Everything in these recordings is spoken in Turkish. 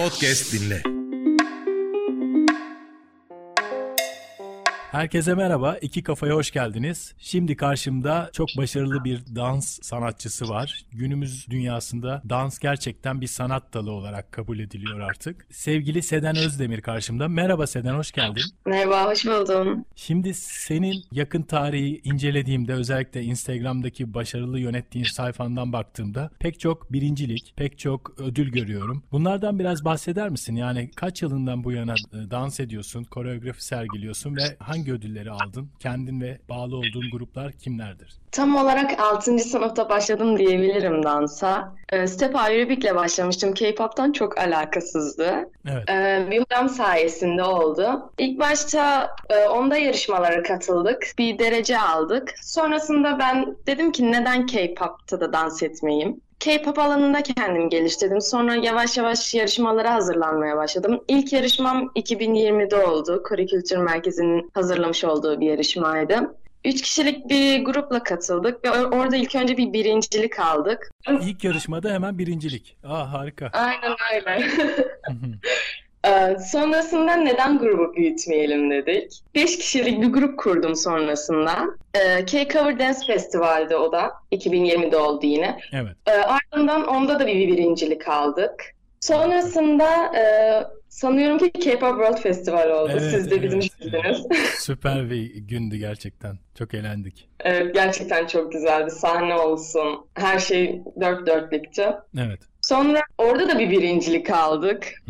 Podcast dinle. Herkese merhaba, iki kafaya hoş geldiniz. Şimdi karşımda çok başarılı bir dans sanatçısı var. Günümüz dünyasında dans gerçekten bir sanat dalı olarak kabul ediliyor artık. Sevgili Seden Özdemir karşımda. Merhaba Seden, hoş geldin. Merhaba, hoş buldum. Şimdi senin yakın tarihi incelediğimde özellikle Instagram'daki başarılı yönettiğin sayfandan baktığımda pek çok birincilik, pek çok ödül görüyorum. Bunlardan biraz bahseder misin? Yani kaç yılından bu yana e, dans ediyorsun, koreografi sergiliyorsun ve hangi hangi ödülleri aldın? Kendin ve bağlı olduğun gruplar kimlerdir? Tam olarak 6. sınıfta başladım diyebilirim dansa. Ee, Step Aerobik'le başlamıştım. K-pop'tan çok alakasızdı. Evet. Ee, bir hocam sayesinde oldu. İlk başta e, onda yarışmalara katıldık. Bir derece aldık. Sonrasında ben dedim ki neden K-pop'ta da dans etmeyeyim? K-pop alanında kendimi geliştirdim. Sonra yavaş yavaş yarışmalara hazırlanmaya başladım. İlk yarışmam 2020'de oldu. Kore Kültür Merkezi'nin hazırlamış olduğu bir yarışmaydı. Üç kişilik bir grupla katıldık ve orada ilk önce bir birincilik aldık. İlk yarışmada hemen birincilik. Aa harika. Aynen öyle. Ee, sonrasında neden grubu büyütmeyelim dedik. Beş kişilik bir grup kurdum sonrasında. Ee, K-Cover Dance Festival'de o da. 2020'de oldu yine. Evet. Ee, ardından onda da bir birincilik aldık. Sonrasında e, sanıyorum ki K-Pop World Festival oldu. Evet, Siz de evet, bizim evet. Süper bir gündü gerçekten. Çok eğlendik. Evet, gerçekten çok güzeldi. Sahne olsun. Her şey dört dörtlükçü. Evet. Sonra orada da bir birincilik aldık.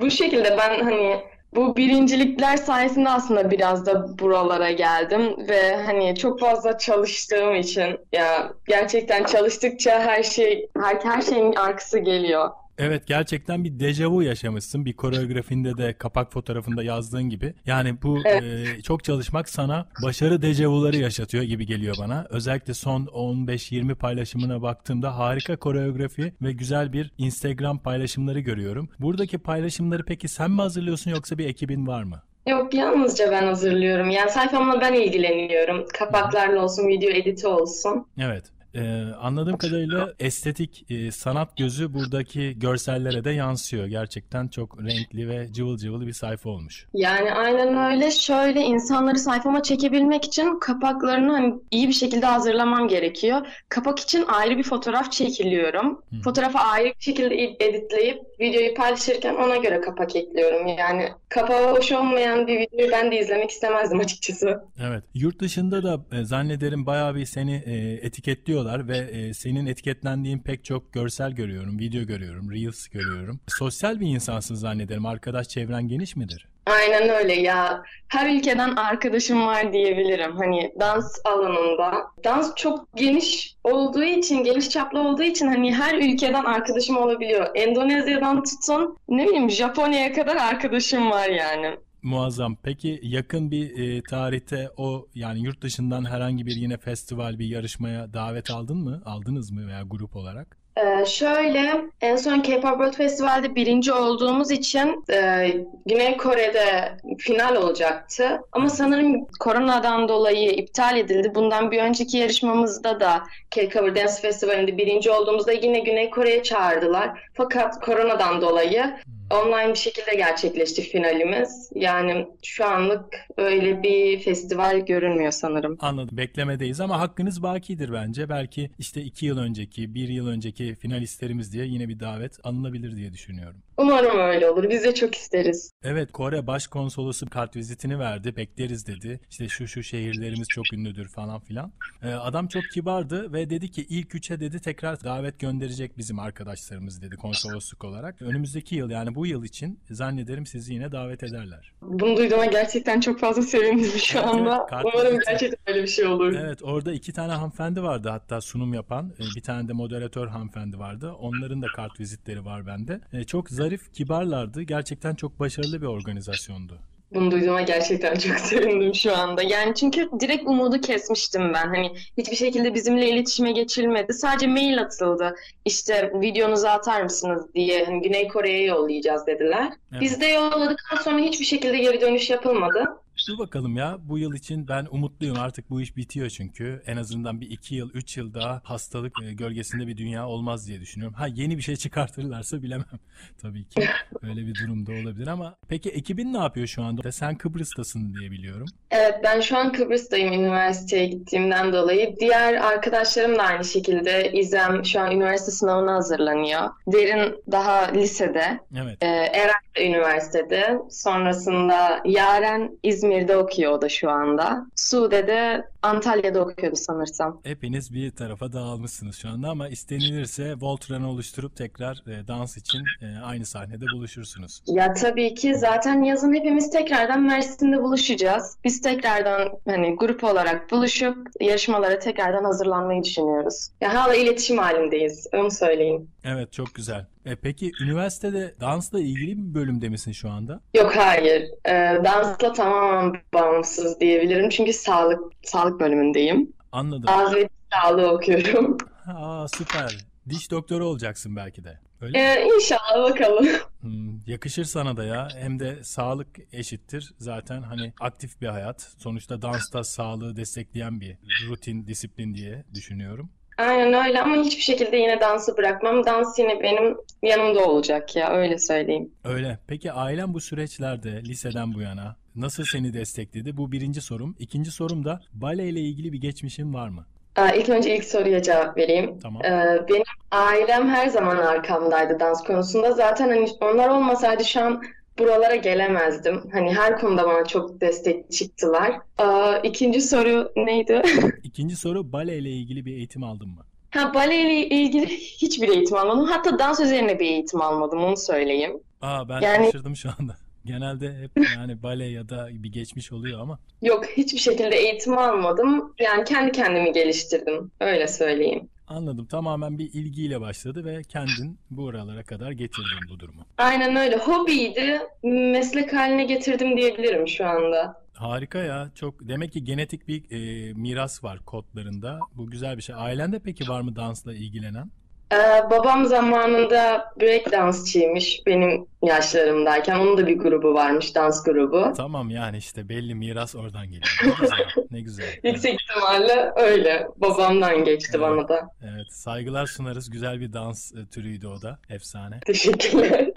Bu şekilde ben hani bu birincilikler sayesinde aslında biraz da buralara geldim ve hani çok fazla çalıştığım için ya gerçekten çalıştıkça her şey her, her şeyin arkası geliyor. Evet gerçekten bir dejavu yaşamışsın. Bir koreografinde de kapak fotoğrafında yazdığın gibi. Yani bu evet. e, çok çalışmak sana başarı dejavuları yaşatıyor gibi geliyor bana. Özellikle son 15-20 paylaşımına baktığımda harika koreografi ve güzel bir Instagram paylaşımları görüyorum. Buradaki paylaşımları peki sen mi hazırlıyorsun yoksa bir ekibin var mı? Yok yalnızca ben hazırlıyorum. Yani sayfamla ben ilgileniyorum. Kapaklarla olsun, video editi olsun. Evet. Ee, anladığım kadarıyla estetik e, sanat gözü buradaki görsellere de yansıyor. Gerçekten çok renkli ve cıvıl cıvıl bir sayfa olmuş. Yani aynen öyle. Şöyle insanları sayfama çekebilmek için kapaklarını hani iyi bir şekilde hazırlamam gerekiyor. Kapak için ayrı bir fotoğraf çekiliyorum. Hı. Fotoğrafı ayrı bir şekilde editleyip videoyu paylaşırken ona göre kapak ekliyorum. Yani kapağı hoş olmayan bir videoyu ben de izlemek istemezdim açıkçası. Evet. Yurt dışında da e, zannederim bayağı bir seni e, etiketliyorlar yapıyorlar ve e, senin etiketlendiğin pek çok görsel görüyorum, video görüyorum, reels görüyorum. Sosyal bir insansın zannederim. Arkadaş çevren geniş midir? Aynen öyle ya. Her ülkeden arkadaşım var diyebilirim. Hani dans alanında. Dans çok geniş olduğu için, geniş çaplı olduğu için hani her ülkeden arkadaşım olabiliyor. Endonezya'dan tutun ne bileyim Japonya'ya kadar arkadaşım var yani. Muazzam. Peki yakın bir e, tarihte o yani yurt dışından herhangi bir yine festival bir yarışmaya davet aldın mı? Aldınız mı veya grup olarak? Ee, şöyle en son K-Pop World Festival'de birinci olduğumuz için e, Güney Kore'de final olacaktı. Ama sanırım koronadan dolayı iptal edildi. Bundan bir önceki yarışmamızda da K-Cover Dance Festivali'nde birinci olduğumuzda yine Güney Kore'ye çağırdılar. Fakat koronadan dolayı online bir şekilde gerçekleşti finalimiz. Yani şu anlık öyle bir festival görünmüyor sanırım. Anladım. Beklemedeyiz ama hakkınız bakidir bence. Belki işte iki yıl önceki, bir yıl önceki finalistlerimiz diye yine bir davet alınabilir diye düşünüyorum. Umarım öyle olur. Biz de çok isteriz. Evet Kore Başkonsolosu kart vizitini verdi. Bekleriz dedi. İşte şu şu şehirlerimiz çok ünlüdür falan filan. Ee, adam çok kibardı ve dedi ki ilk üçe dedi tekrar davet gönderecek bizim arkadaşlarımız dedi konsolosluk olarak. Önümüzdeki yıl yani bu yıl için zannederim sizi yine davet ederler. Bunu duyduğuma gerçekten çok fazla sevindim şu evet, anda. Evet, Umarım gerçekten öyle bir şey olur. Evet orada iki tane hanımefendi vardı hatta sunum yapan. Ee, bir tane de moderatör hanımefendi vardı. Onların da kart vizitleri var bende. Ee, çok zarif, kibarlardı. Gerçekten çok başarılı bir organizasyondu. Bunu duyduğuma gerçekten çok sevindim şu anda. Yani çünkü direkt umudu kesmiştim ben. Hani hiçbir şekilde bizimle iletişime geçilmedi. Sadece mail atıldı. İşte videonuzu atar mısınız diye hani Güney Kore'ye yollayacağız dediler. Evet. Biz de yolladıktan sonra hiçbir şekilde geri dönüş yapılmadı. Dur bakalım ya bu yıl için ben umutluyum artık bu iş bitiyor çünkü. En azından bir iki yıl, üç yıl daha hastalık e, gölgesinde bir dünya olmaz diye düşünüyorum. Ha yeni bir şey çıkartırlarsa bilemem. Tabii ki öyle bir durumda olabilir ama peki ekibin ne yapıyor şu anda? Sen Kıbrıs'tasın diye biliyorum. Evet ben şu an Kıbrıs'tayım üniversiteye gittiğimden dolayı. Diğer arkadaşlarım da aynı şekilde. İzem şu an üniversite sınavına hazırlanıyor. Derin daha lisede. Evet. Ee, Eren de üniversitede. Sonrasında Yaren İzmir'de okuyor o da şu anda. Sude de Antalya'da okuyordu sanırsam. Hepiniz bir tarafa dağılmışsınız şu anda ama istenilirse Voltran'ı oluşturup tekrar e, dans için e, aynı sahnede buluşursunuz. Ya tabii ki zaten yazın hepimiz tekrardan Mersin'de buluşacağız. Biz tekrardan hani grup olarak buluşup yarışmalara tekrardan hazırlanmayı düşünüyoruz. Ya hala iletişim halindeyiz. Onu söyleyeyim. Evet çok güzel. E, peki üniversitede dansla ilgili bir bölümde misin şu anda? Yok hayır. E, dansla tamamen bağımsız diyebilirim. Çünkü sağlık sağlık bölümündeyim. Anladım. Ağız ve sağlığı okuyorum. Aa süper. Diş doktoru olacaksın belki de. Öyle ee, mi? İnşallah bakalım. Hmm, yakışır sana da ya. Hem de sağlık eşittir. Zaten hani aktif bir hayat. Sonuçta dansta sağlığı destekleyen bir rutin, disiplin diye düşünüyorum. Aynen öyle ama hiçbir şekilde yine dansı bırakmam. Dans yine benim yanımda olacak ya öyle söyleyeyim. Öyle. Peki ailen bu süreçlerde liseden bu yana nasıl seni destekledi? Bu birinci sorum. İkinci sorum da bale ile ilgili bir geçmişin var mı? Ee, İlk önce ilk soruya cevap vereyim. Tamam. Ee, Benim ailem her zaman arkamdaydı dans konusunda. Zaten hani onlar olmasaydı şu an buralara gelemezdim. Hani her konuda bana çok destek çıktılar. Ee, İkinci soru neydi? İkinci soru bale ile ilgili bir eğitim aldın mı? Ha, bale ile ilgili hiçbir eğitim almadım. Hatta dans üzerine bir eğitim almadım, onu söyleyeyim. Aa ben Yani- şaşırdım şu anda. Genelde hep yani bale ya da bir geçmiş oluyor ama Yok, hiçbir şekilde eğitim almadım. Yani kendi kendimi geliştirdim, öyle söyleyeyim. Anladım. Tamamen bir ilgiyle başladı ve kendin bu oralara kadar getirdin bu durumu. Aynen öyle. Hobiydi, meslek haline getirdim diyebilirim şu anda. Harika ya. Çok demek ki genetik bir e, miras var kodlarında. Bu güzel bir şey. Ailende peki var mı dansla ilgilenen? Ee, babam zamanında break dansçıymış benim yaşlarımdayken. Onun da bir grubu varmış, dans grubu. Tamam yani işte belli miras oradan geliyor. Ne güzel. Ne güzel. Evet, Yüksek ihtimalle öyle. Babamdan geçti Evet. bana da. evet. Saygılar sunarız. Güzel bir dans e, türüydü o da. Efsane. Teşekkürler.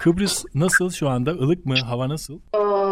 Kıbrıs nasıl şu anda? Ilık mı? Hava nasıl?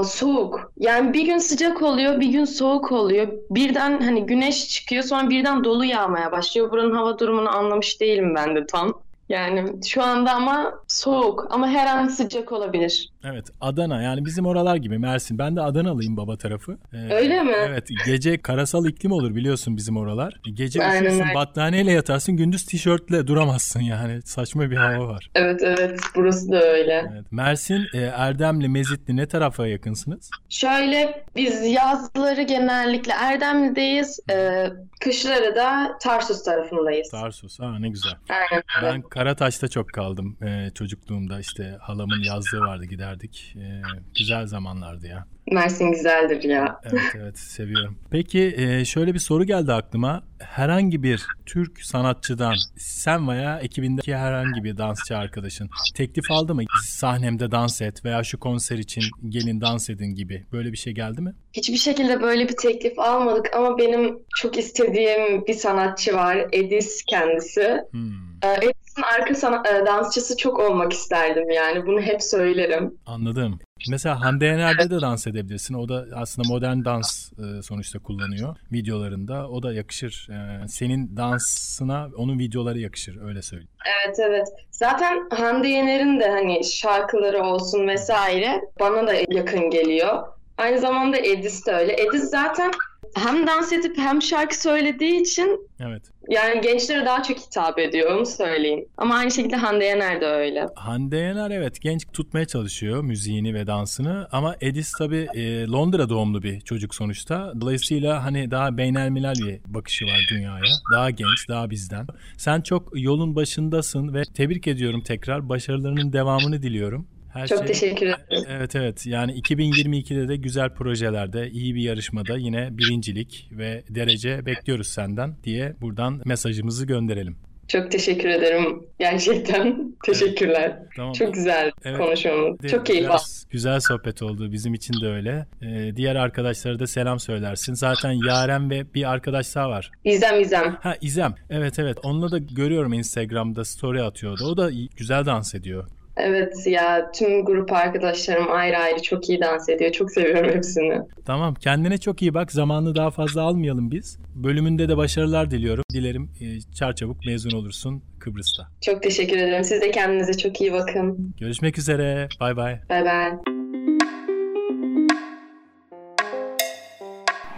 Soğuk. Yani bir gün sıcak oluyor, bir gün soğuk oluyor. Birden hani güneş çıkıyor, sonra birden dolu yağmaya başlıyor. Buranın hava durumunu anlamış değilim ben de tam. Yani şu anda ama soğuk ama her an sıcak olabilir. Evet Adana yani bizim oralar gibi Mersin. Ben de Adanalıyım baba tarafı. Ee, Öyle mi? Evet gece karasal iklim olur biliyorsun bizim oralar. Gece Aynen üşürsün battaniyeyle yatarsın gündüz tişörtle duramazsın yani. Saçma bir hava var. Evet evet burası da öyle. Evet. Mersin, e, Erdemli, Mezitli ne tarafa yakınsınız? Şöyle biz yazları genellikle Erdemli'deyiz. Ee, kışları da Tarsus tarafındayız. Tarsus. Ha ne güzel. Aynen. Ben Karataş'ta çok kaldım e, çocukluğumda. işte halamın yazlığı vardı giderdik. E, güzel zamanlardı ya. Mersin güzeldir ya. Evet evet seviyorum. Peki e, şöyle bir soru geldi aklıma. Herhangi bir Türk sanatçıdan sen veya ekibindeki herhangi bir dansçı arkadaşın teklif aldı mı? Sahnemde dans et veya şu konser için gelin dans edin gibi. Böyle bir şey geldi mi? Hiçbir şekilde böyle bir teklif almadık ama benim çok istediğim bir sanatçı var. Edis kendisi. Hmm, Ee, Edis'in arka sana- e, dansçısı çok olmak isterdim yani. Bunu hep söylerim. anladım. Mesela Hande Yener'de de dans edebilirsin. O da aslında modern dans e, sonuçta kullanıyor videolarında. O da yakışır. E, senin dansına onun videoları yakışır öyle söyleyeyim. Evet evet. Zaten Hande Yener'in de hani şarkıları olsun vesaire bana da yakın geliyor. Aynı zamanda Edis de öyle. Edis zaten hem dans edip hem şarkı söylediği için Evet. yani gençlere daha çok hitap ediyor onu söyleyeyim. Ama aynı şekilde Hande Yener de öyle. Hande Yener evet genç tutmaya çalışıyor müziğini ve dansını ama Edis tabi Londra doğumlu bir çocuk sonuçta. Dolayısıyla hani daha beynelmilel bir bakışı var dünyaya. Daha genç, daha bizden. Sen çok yolun başındasın ve tebrik ediyorum tekrar. Başarılarının devamını diliyorum. Her Çok şey- teşekkür ederim. Evet evet yani 2022'de de güzel projelerde iyi bir yarışmada yine birincilik ve derece bekliyoruz senden diye buradan mesajımızı gönderelim. Çok teşekkür ederim gerçekten. Teşekkürler. Tamam. Çok güzel evet. konuşmamız. Çok keyif aldım. Güzel sohbet oldu. Bizim için de öyle. Ee, diğer arkadaşlara da selam söylersin. Zaten Yaren ve bir arkadaş daha var. İzem İzem. Ha İzem. Evet evet. Onunla da görüyorum Instagram'da story atıyordu. O da güzel dans ediyor. Evet ya tüm grup arkadaşlarım ayrı ayrı çok iyi dans ediyor. Çok seviyorum hepsini. Tamam kendine çok iyi bak. Zamanını daha fazla almayalım biz. Bölümünde de başarılar diliyorum. Dilerim e, çarçabuk mezun olursun Kıbrıs'ta. Çok teşekkür ederim. Siz de kendinize çok iyi bakın. Görüşmek üzere. Bay bay. Bay bay.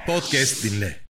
Podcast dinle.